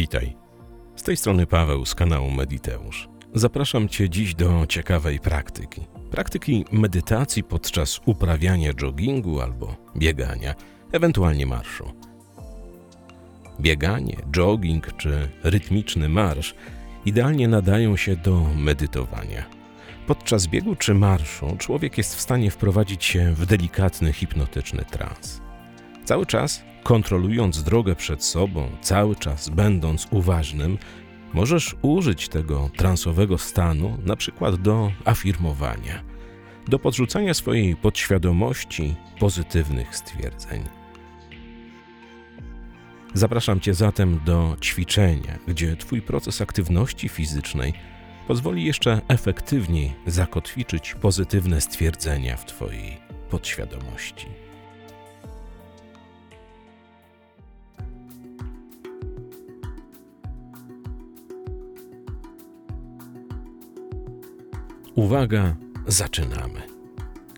Witaj. Z tej strony Paweł z kanału Mediteusz. Zapraszam Cię dziś do ciekawej praktyki. Praktyki medytacji podczas uprawiania joggingu albo biegania, ewentualnie marszu. Bieganie, jogging czy rytmiczny marsz idealnie nadają się do medytowania. Podczas biegu czy marszu człowiek jest w stanie wprowadzić się w delikatny, hipnotyczny trans. Cały czas kontrolując drogę przed sobą, cały czas będąc uważnym, możesz użyć tego transowego stanu na przykład do afirmowania, do podrzucania swojej podświadomości pozytywnych stwierdzeń. Zapraszam Cię zatem do ćwiczenia, gdzie Twój proces aktywności fizycznej pozwoli jeszcze efektywniej zakotwiczyć pozytywne stwierdzenia w Twojej podświadomości. Uwaga, zaczynamy.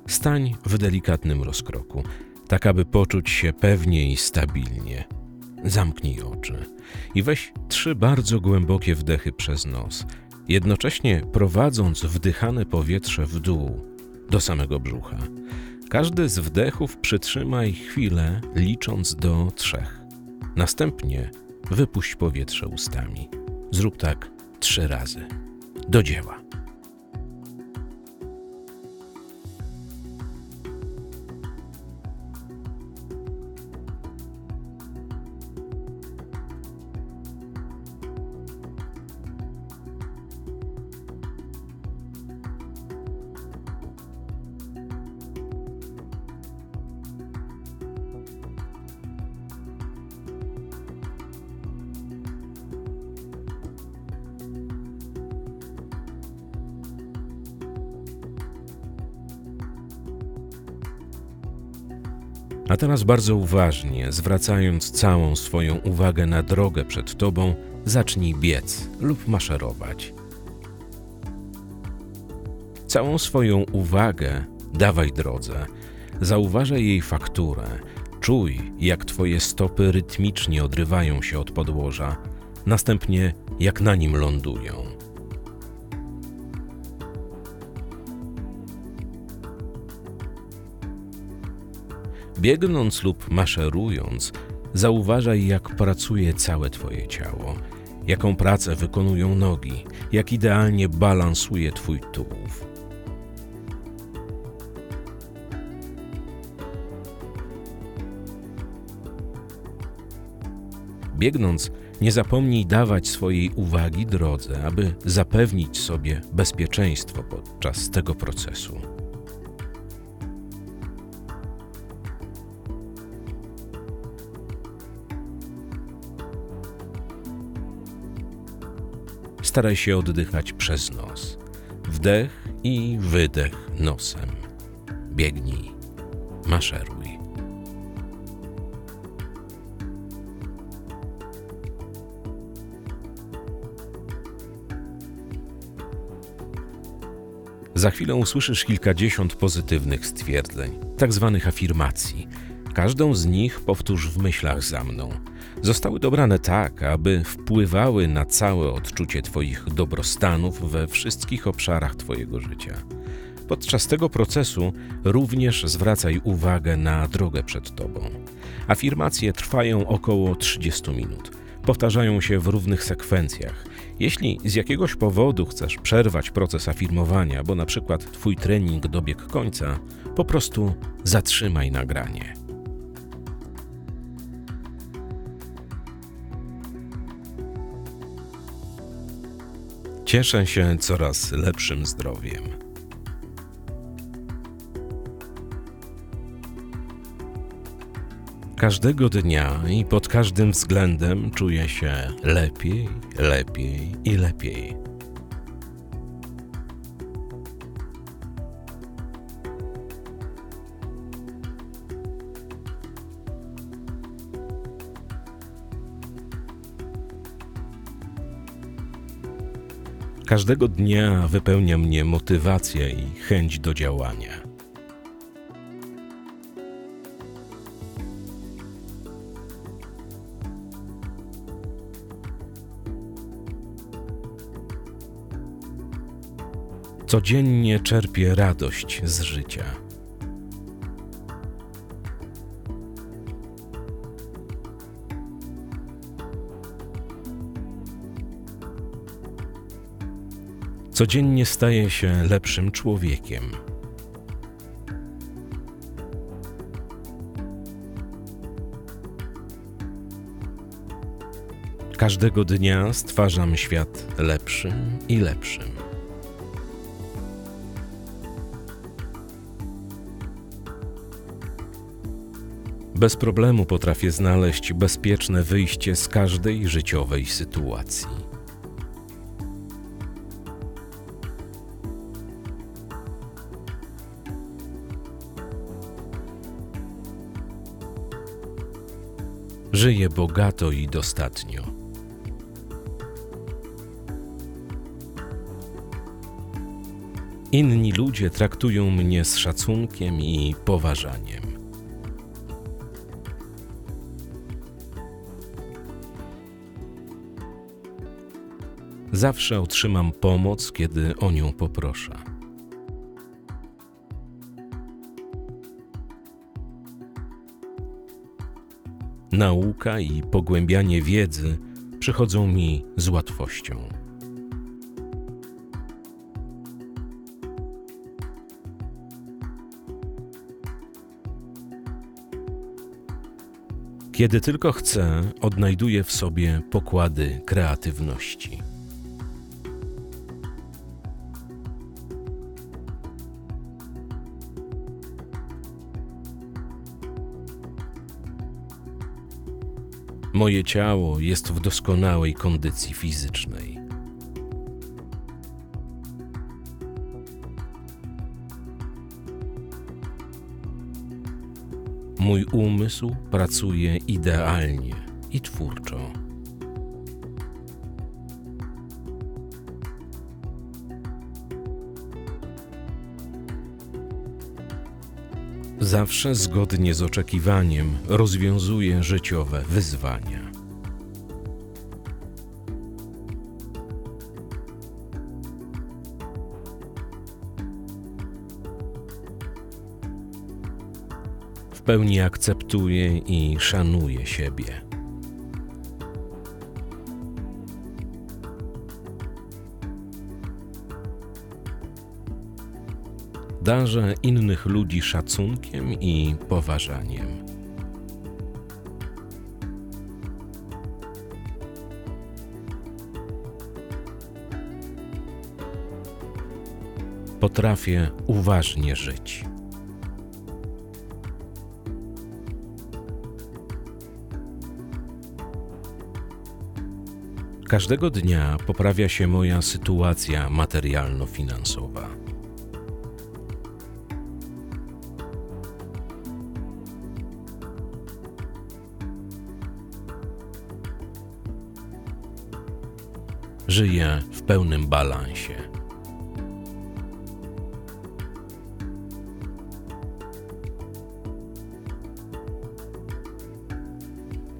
Stań w delikatnym rozkroku, tak aby poczuć się pewnie i stabilnie. Zamknij oczy i weź trzy bardzo głębokie wdechy przez nos, jednocześnie prowadząc wdychane powietrze w dół do samego brzucha. Każdy z wdechów przytrzymaj chwilę, licząc do trzech. Następnie wypuść powietrze ustami. Zrób tak trzy razy. Do dzieła. Teraz bardzo uważnie, zwracając całą swoją uwagę na drogę przed tobą, zacznij biec lub maszerować. Całą swoją uwagę dawaj drodze, zauważaj jej fakturę, czuj, jak twoje stopy rytmicznie odrywają się od podłoża, następnie jak na nim lądują. Biegnąc lub maszerując, zauważaj, jak pracuje całe Twoje ciało, jaką pracę wykonują nogi, jak idealnie balansuje Twój tułów. Biegnąc, nie zapomnij dawać swojej uwagi drodze, aby zapewnić sobie bezpieczeństwo podczas tego procesu. Staraj się oddychać przez nos. Wdech i wydech nosem. Biegnij, maszeruj. Za chwilę usłyszysz kilkadziesiąt pozytywnych stwierdzeń, tak zwanych afirmacji. Każdą z nich powtórz w myślach za mną. Zostały dobrane tak, aby wpływały na całe odczucie Twoich dobrostanów we wszystkich obszarach Twojego życia. Podczas tego procesu również zwracaj uwagę na drogę przed Tobą. Afirmacje trwają około 30 minut. Powtarzają się w równych sekwencjach. Jeśli z jakiegoś powodu chcesz przerwać proces afirmowania, bo na przykład Twój trening dobiegł końca, po prostu zatrzymaj nagranie. Cieszę się coraz lepszym zdrowiem. Każdego dnia i pod każdym względem czuję się lepiej, lepiej i lepiej. Każdego dnia wypełnia mnie motywacja i chęć do działania. Codziennie czerpię radość z życia. Codziennie staję się lepszym człowiekiem. Każdego dnia stwarzam świat lepszym i lepszym. Bez problemu potrafię znaleźć bezpieczne wyjście z każdej życiowej sytuacji. Żyję bogato i dostatnio. Inni ludzie traktują mnie z szacunkiem i poważaniem. Zawsze otrzymam pomoc, kiedy o nią poproszę. Nauka i pogłębianie wiedzy przychodzą mi z łatwością. Kiedy tylko chcę, odnajduję w sobie pokłady kreatywności. Moje ciało jest w doskonałej kondycji fizycznej. Mój umysł pracuje idealnie i twórczo. Zawsze zgodnie z oczekiwaniem rozwiązuję życiowe wyzwania. W pełni akceptuję i szanuję siebie. Darzę innych ludzi szacunkiem i poważaniem. Potrafię uważnie żyć. Każdego dnia poprawia się moja sytuacja materialno-finansowa. Żyję w pełnym balansie.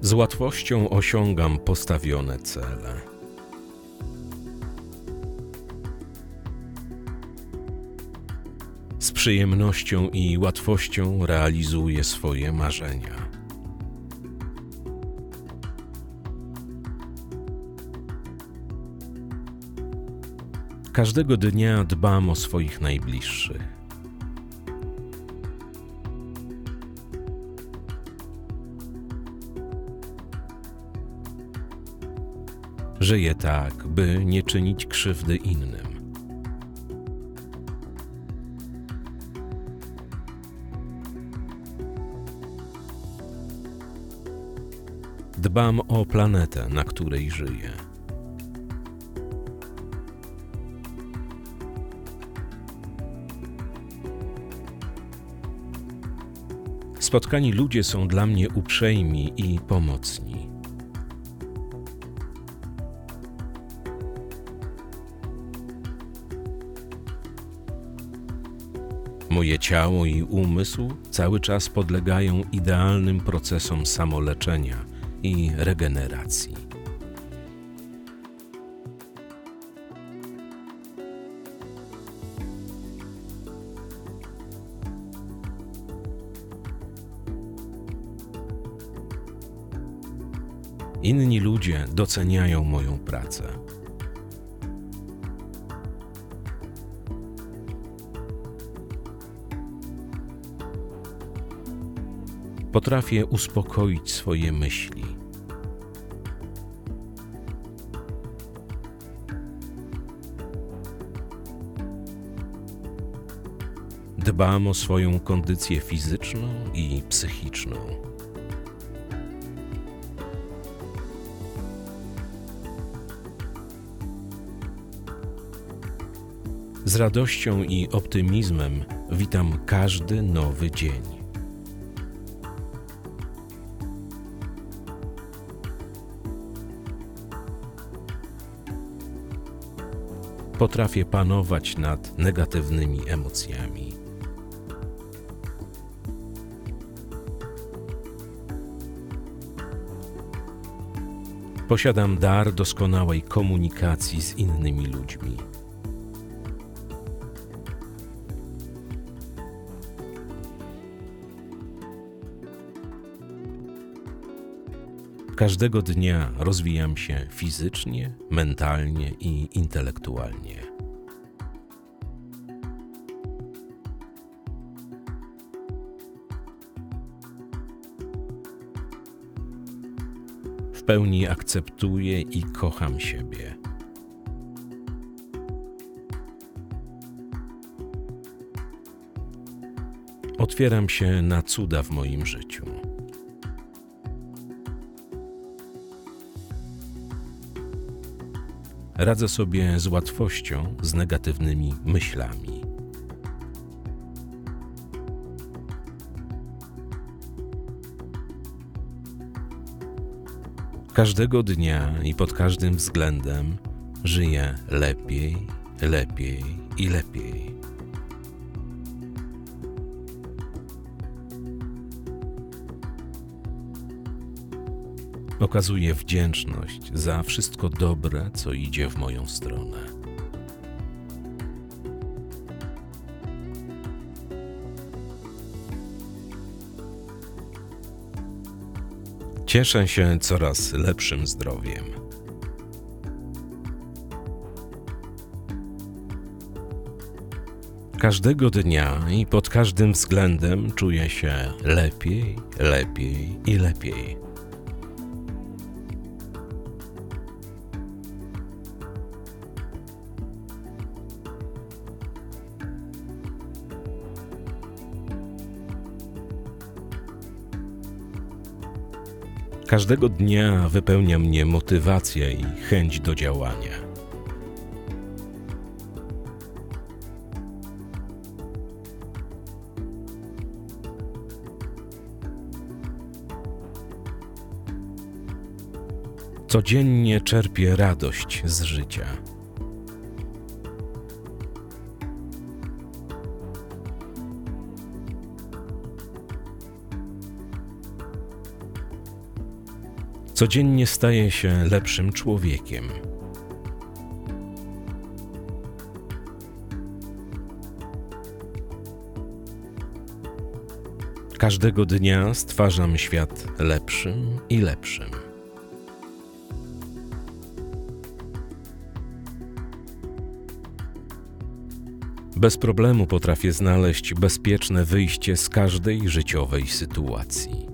Z łatwością osiągam postawione cele. Z przyjemnością i łatwością realizuję swoje marzenia. Każdego dnia dbam o swoich najbliższych. Żyję tak, by nie czynić krzywdy innym. Dbam o planetę, na której żyję. Spotkani ludzie są dla mnie uprzejmi i pomocni. Moje ciało i umysł cały czas podlegają idealnym procesom samoleczenia i regeneracji. Inni ludzie doceniają moją pracę. Potrafię uspokoić swoje myśli. Dbam o swoją kondycję fizyczną i psychiczną. Z radością i optymizmem witam każdy nowy dzień. Potrafię panować nad negatywnymi emocjami. Posiadam dar doskonałej komunikacji z innymi ludźmi. Każdego dnia rozwijam się fizycznie, mentalnie i intelektualnie. W pełni akceptuję i kocham siebie. Otwieram się na cuda w moim życiu. Radzę sobie z łatwością z negatywnymi myślami. Każdego dnia i pod każdym względem żyję lepiej, lepiej i lepiej. Okazuję wdzięczność za wszystko dobre, co idzie w moją stronę. Cieszę się coraz lepszym zdrowiem. Każdego dnia i pod każdym względem czuję się lepiej, lepiej i lepiej. Każdego dnia wypełnia mnie motywacja i chęć do działania. Codziennie czerpię radość z życia. Codziennie staję się lepszym człowiekiem. Każdego dnia stwarzam świat lepszym i lepszym. Bez problemu potrafię znaleźć bezpieczne wyjście z każdej życiowej sytuacji.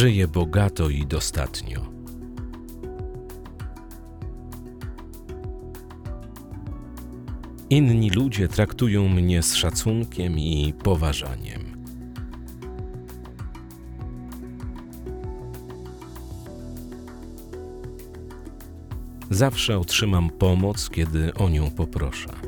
Żyję bogato i dostatnio. Inni ludzie traktują mnie z szacunkiem i poważaniem. Zawsze otrzymam pomoc, kiedy o nią poproszę.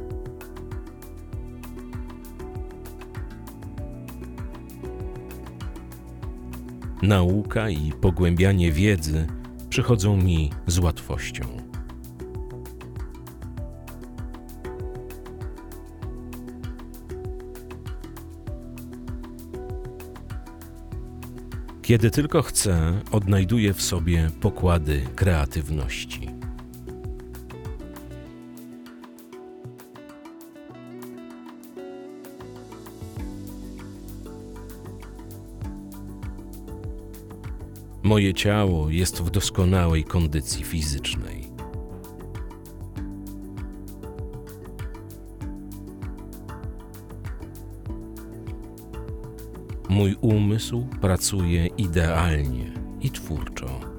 Nauka i pogłębianie wiedzy przychodzą mi z łatwością. Kiedy tylko chcę, odnajduję w sobie pokłady kreatywności. Moje ciało jest w doskonałej kondycji fizycznej. Mój umysł pracuje idealnie i twórczo.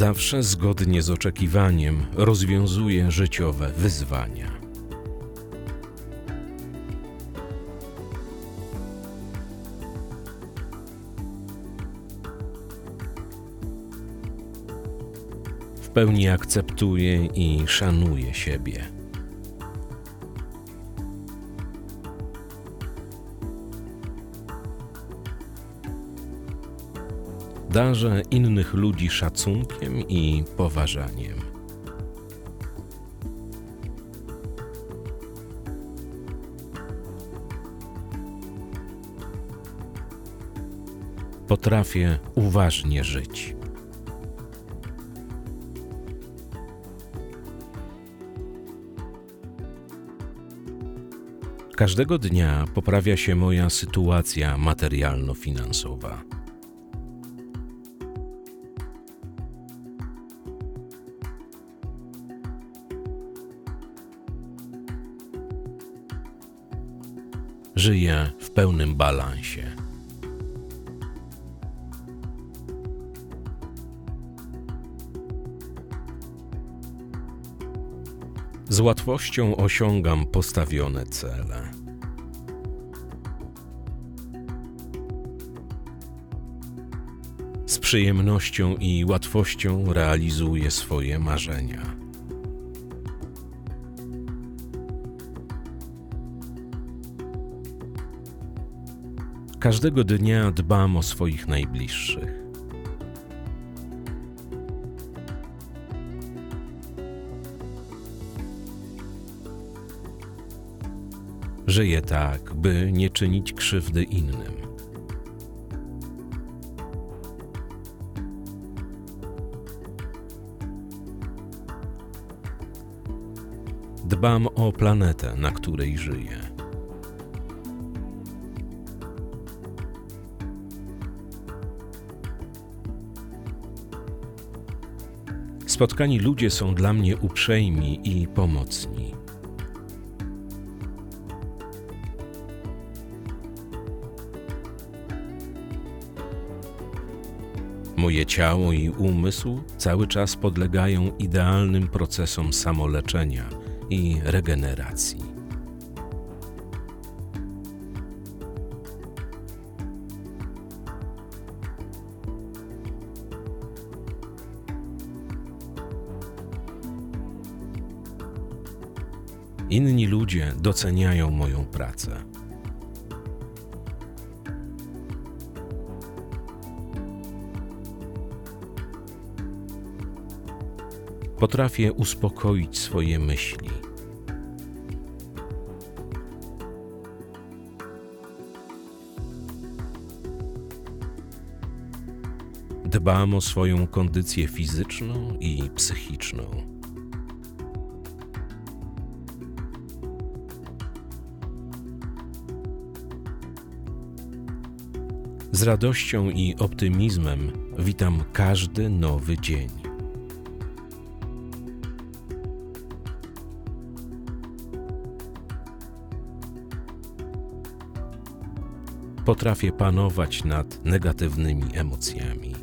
Zawsze zgodnie z oczekiwaniem rozwiązuję życiowe wyzwania. W pełni akceptuję i szanuję siebie. Innych ludzi szacunkiem i poważaniem. Potrafię uważnie żyć. Każdego dnia poprawia się moja sytuacja materialno-finansowa. Żyję w pełnym balansie. Z łatwością osiągam postawione cele. Z przyjemnością i łatwością realizuję swoje marzenia. Każdego dnia dbam o swoich najbliższych. Żyję tak, by nie czynić krzywdy innym. Dbam o planetę, na której żyję. Spotkani ludzie są dla mnie uprzejmi i pomocni. Moje ciało i umysł cały czas podlegają idealnym procesom samoleczenia i regeneracji. Inni ludzie doceniają moją pracę. Potrafię uspokoić swoje myśli. Dbam o swoją kondycję fizyczną i psychiczną. Z radością i optymizmem witam każdy nowy dzień. Potrafię panować nad negatywnymi emocjami.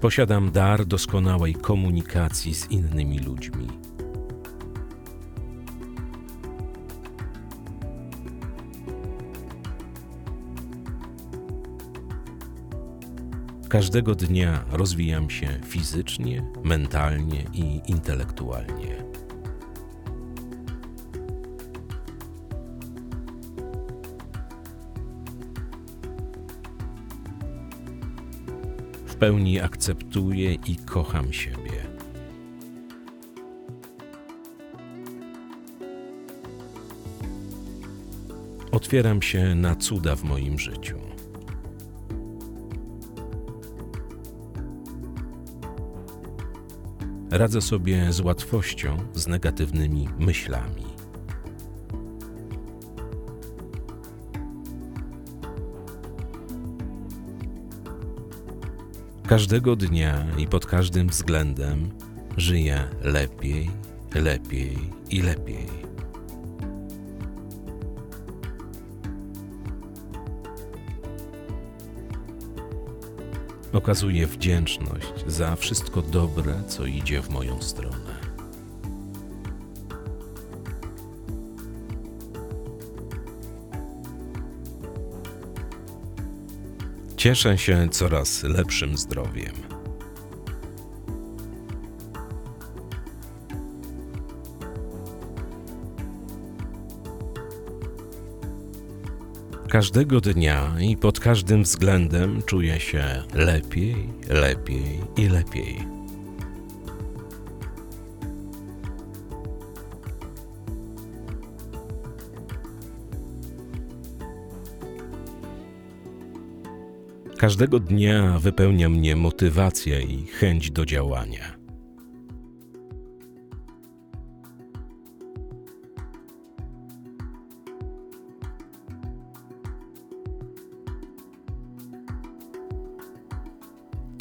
Posiadam dar doskonałej komunikacji z innymi ludźmi. Każdego dnia rozwijam się fizycznie, mentalnie i intelektualnie. W pełni akceptuję i kocham siebie. Otwieram się na cuda w moim życiu. Radzę sobie z łatwością z negatywnymi myślami. Każdego dnia i pod każdym względem żyję lepiej, lepiej i lepiej. Okazuję wdzięczność za wszystko dobre, co idzie w moją stronę. Cieszę się coraz lepszym zdrowiem. Każdego dnia i pod każdym względem czuję się lepiej, lepiej i lepiej. Każdego dnia wypełnia mnie motywacja i chęć do działania.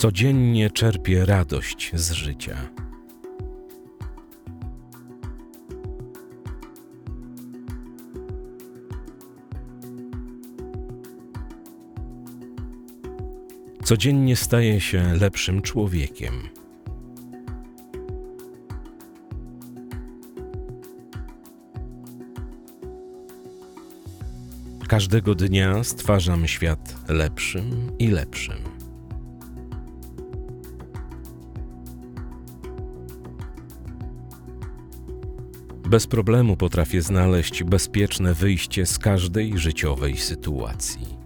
Codziennie czerpię radość z życia. Codziennie staję się lepszym człowiekiem. Każdego dnia stwarzam świat lepszym i lepszym. Bez problemu potrafię znaleźć bezpieczne wyjście z każdej życiowej sytuacji.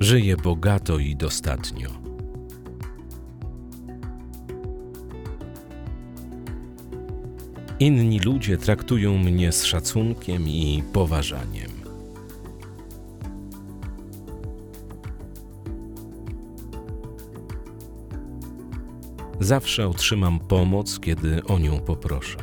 Żyję bogato i dostatnio. Inni ludzie traktują mnie z szacunkiem i poważaniem. Zawsze otrzymam pomoc, kiedy o nią poproszę.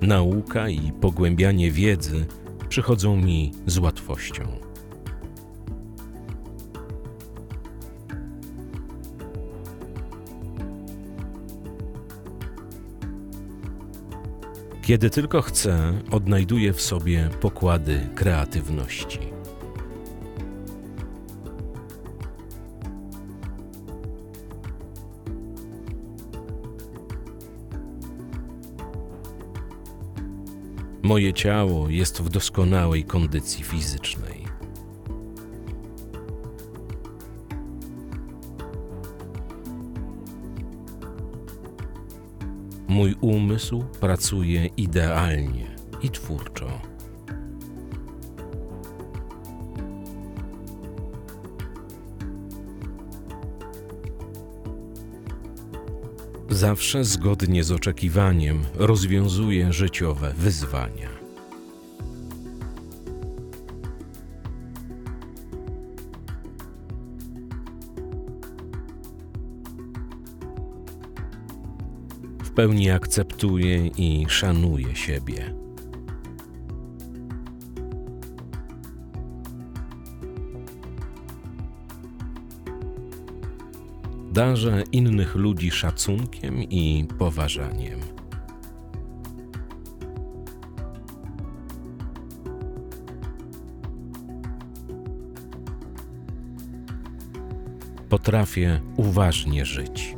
Nauka i pogłębianie wiedzy przychodzą mi z łatwością. Kiedy tylko chcę, odnajduję w sobie pokłady kreatywności. Moje ciało jest w doskonałej kondycji fizycznej. Mój umysł pracuje idealnie i twórczo. Zawsze zgodnie z oczekiwaniem rozwiązuję życiowe wyzwania. W pełni akceptuję i szanuję siebie. Darzę innych ludzi szacunkiem i poważaniem. Potrafię uważnie żyć.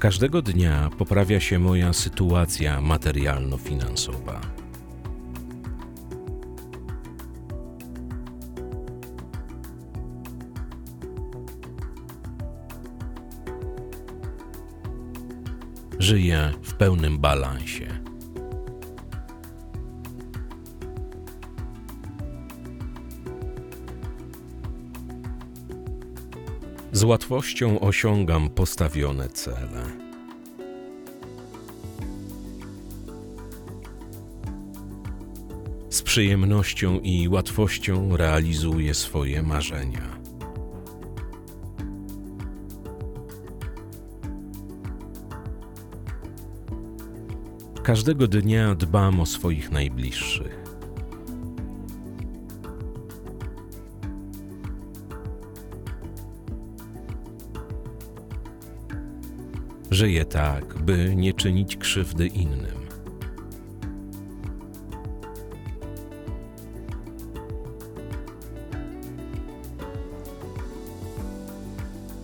Każdego dnia poprawia się moja sytuacja materialno-finansowa. żyje w pełnym balansie. Z łatwością osiągam postawione cele. Z przyjemnością i łatwością realizuję swoje marzenia. Każdego dnia dbam o swoich najbliższych. Żyję tak, by nie czynić krzywdy innym.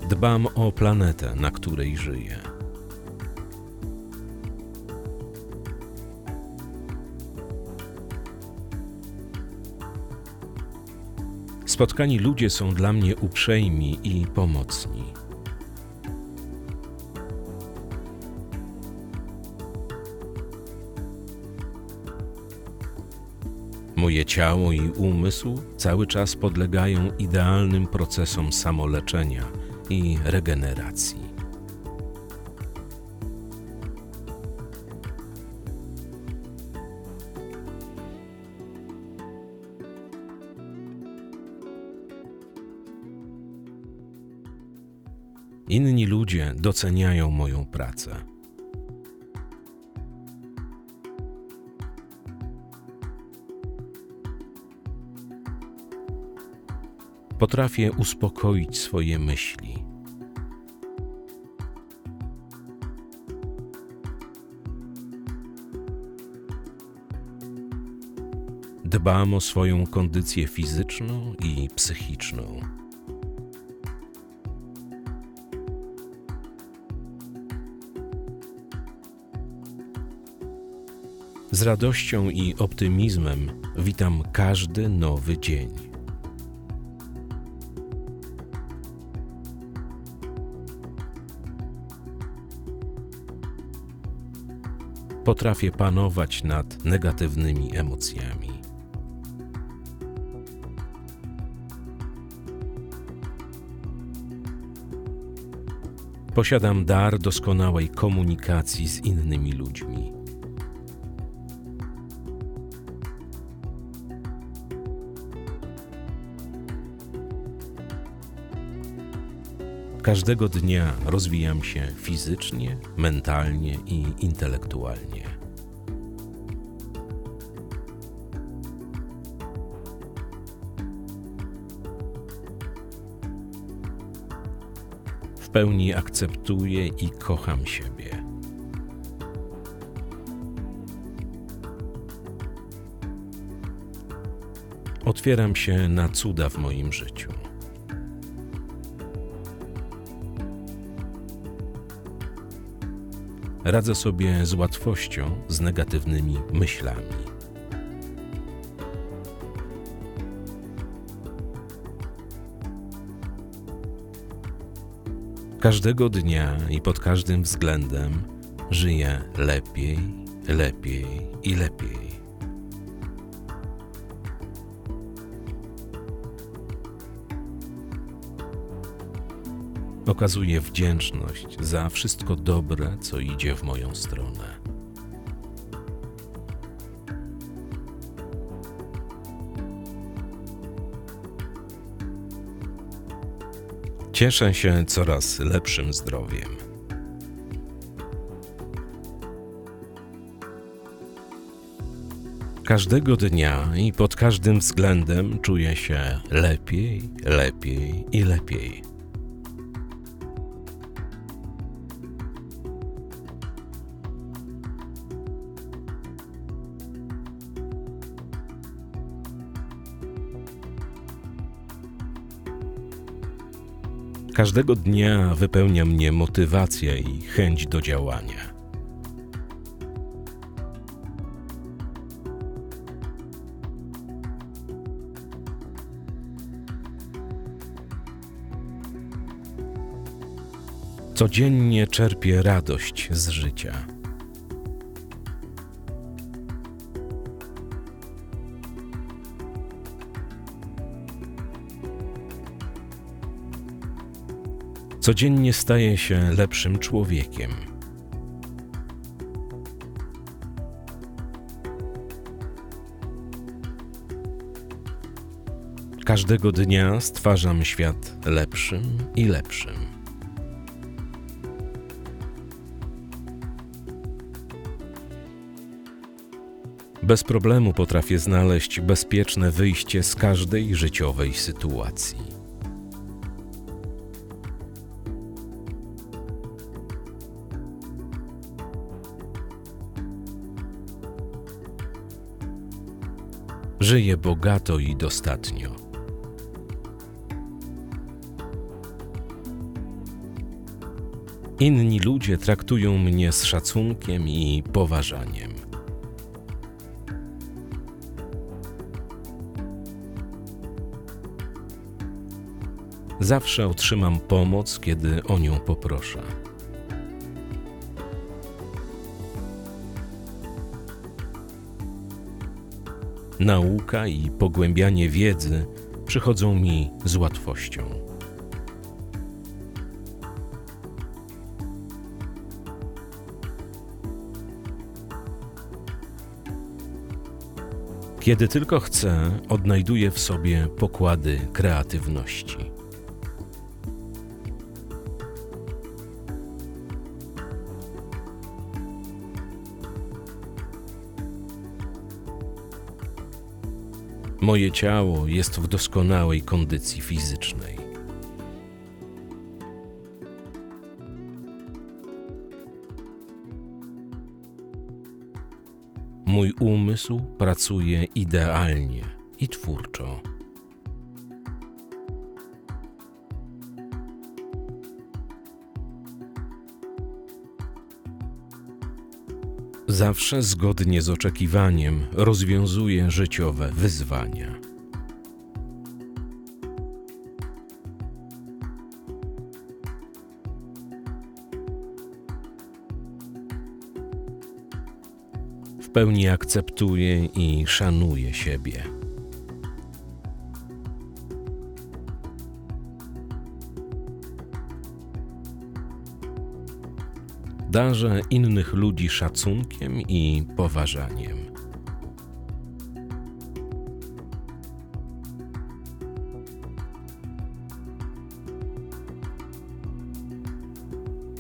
Dbam o planetę, na której żyję. Spotkani ludzie są dla mnie uprzejmi i pomocni. Moje ciało i umysł cały czas podlegają idealnym procesom samoleczenia i regeneracji. Ludzie doceniają moją pracę. Potrafię uspokoić swoje myśli. Dbam o swoją kondycję fizyczną i psychiczną. Z radością i optymizmem witam każdy nowy dzień. Potrafię panować nad negatywnymi emocjami. Posiadam dar doskonałej komunikacji z innymi ludźmi. Każdego dnia rozwijam się fizycznie, mentalnie i intelektualnie. W pełni akceptuję i kocham siebie. Otwieram się na cuda w moim życiu. Radzę sobie z łatwością z negatywnymi myślami. Każdego dnia i pod każdym względem żyję lepiej, lepiej i lepiej. Okazuję wdzięczność za wszystko dobre, co idzie w moją stronę. Cieszę się coraz lepszym zdrowiem. Każdego dnia i pod każdym względem czuję się lepiej, lepiej i lepiej. Każdego dnia wypełnia mnie motywacja i chęć do działania. Codziennie czerpię radość z życia. Codziennie staję się lepszym człowiekiem. Każdego dnia stwarzam świat lepszym i lepszym. Bez problemu potrafię znaleźć bezpieczne wyjście z każdej życiowej sytuacji. Żyję bogato i dostatnio. Inni ludzie traktują mnie z szacunkiem i poważaniem. Zawsze otrzymam pomoc, kiedy o nią poproszę. Nauka i pogłębianie wiedzy przychodzą mi z łatwością. Kiedy tylko chcę, odnajduję w sobie pokłady kreatywności. Moje ciało jest w doskonałej kondycji fizycznej. Mój umysł pracuje idealnie i twórczo. Zawsze zgodnie z oczekiwaniem rozwiązuję życiowe wyzwania. W pełni akceptuję i szanuję siebie. Darzę innych ludzi szacunkiem i poważaniem.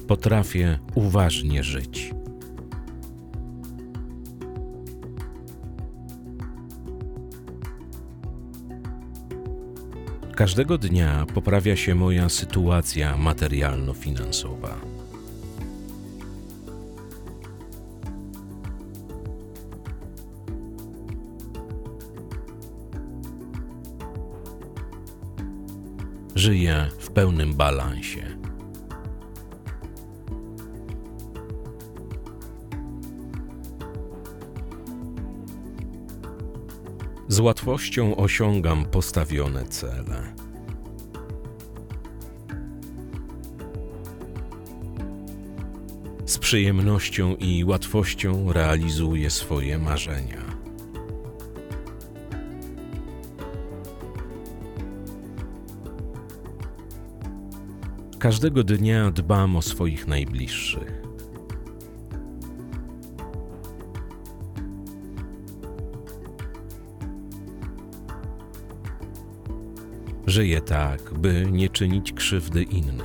Potrafię uważnie żyć. Każdego dnia poprawia się moja sytuacja materialno-finansowa. Żyję w pełnym balansie. Z łatwością osiągam postawione cele. Z przyjemnością i łatwością realizuję swoje marzenia. Każdego dnia dbam o swoich najbliższych. Żyję tak, by nie czynić krzywdy innym.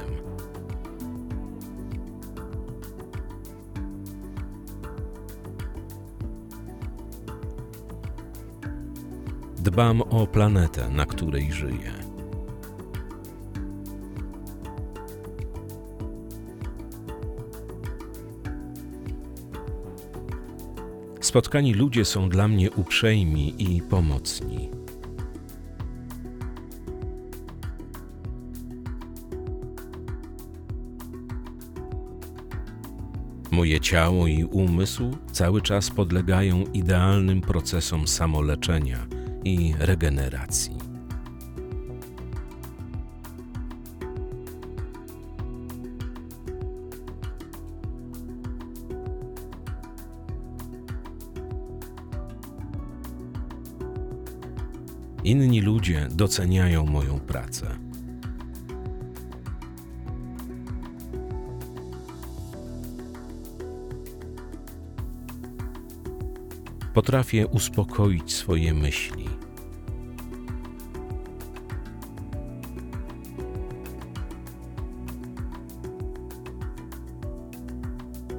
Dbam o planetę, na której żyję. Spotkani ludzie są dla mnie uprzejmi i pomocni. Moje ciało i umysł cały czas podlegają idealnym procesom samoleczenia i regeneracji. Inni ludzie doceniają moją pracę. Potrafię uspokoić swoje myśli.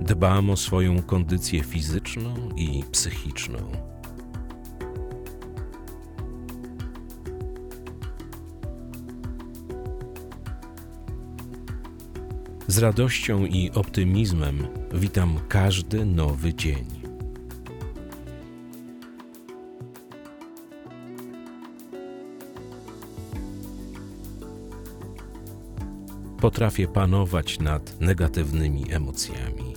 Dbam o swoją kondycję fizyczną i psychiczną. Z radością i optymizmem witam każdy nowy dzień. Potrafię panować nad negatywnymi emocjami.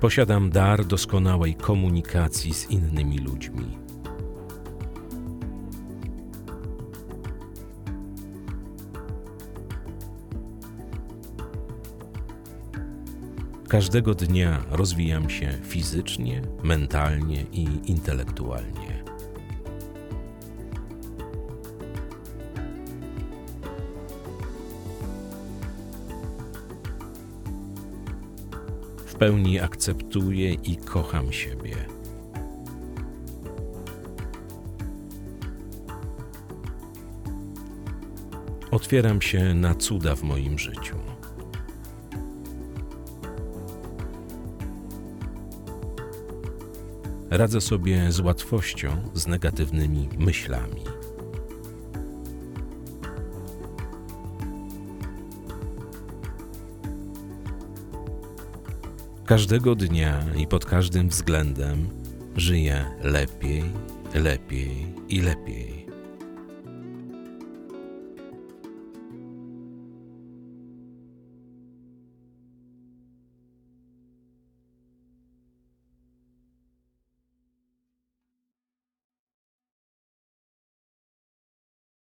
Posiadam dar doskonałej komunikacji z innymi ludźmi. Każdego dnia rozwijam się fizycznie, mentalnie i intelektualnie. W pełni akceptuję i kocham siebie. Otwieram się na cuda w moim życiu. Radzę sobie z łatwością z negatywnymi myślami. Każdego dnia i pod każdym względem żyję lepiej, lepiej i lepiej.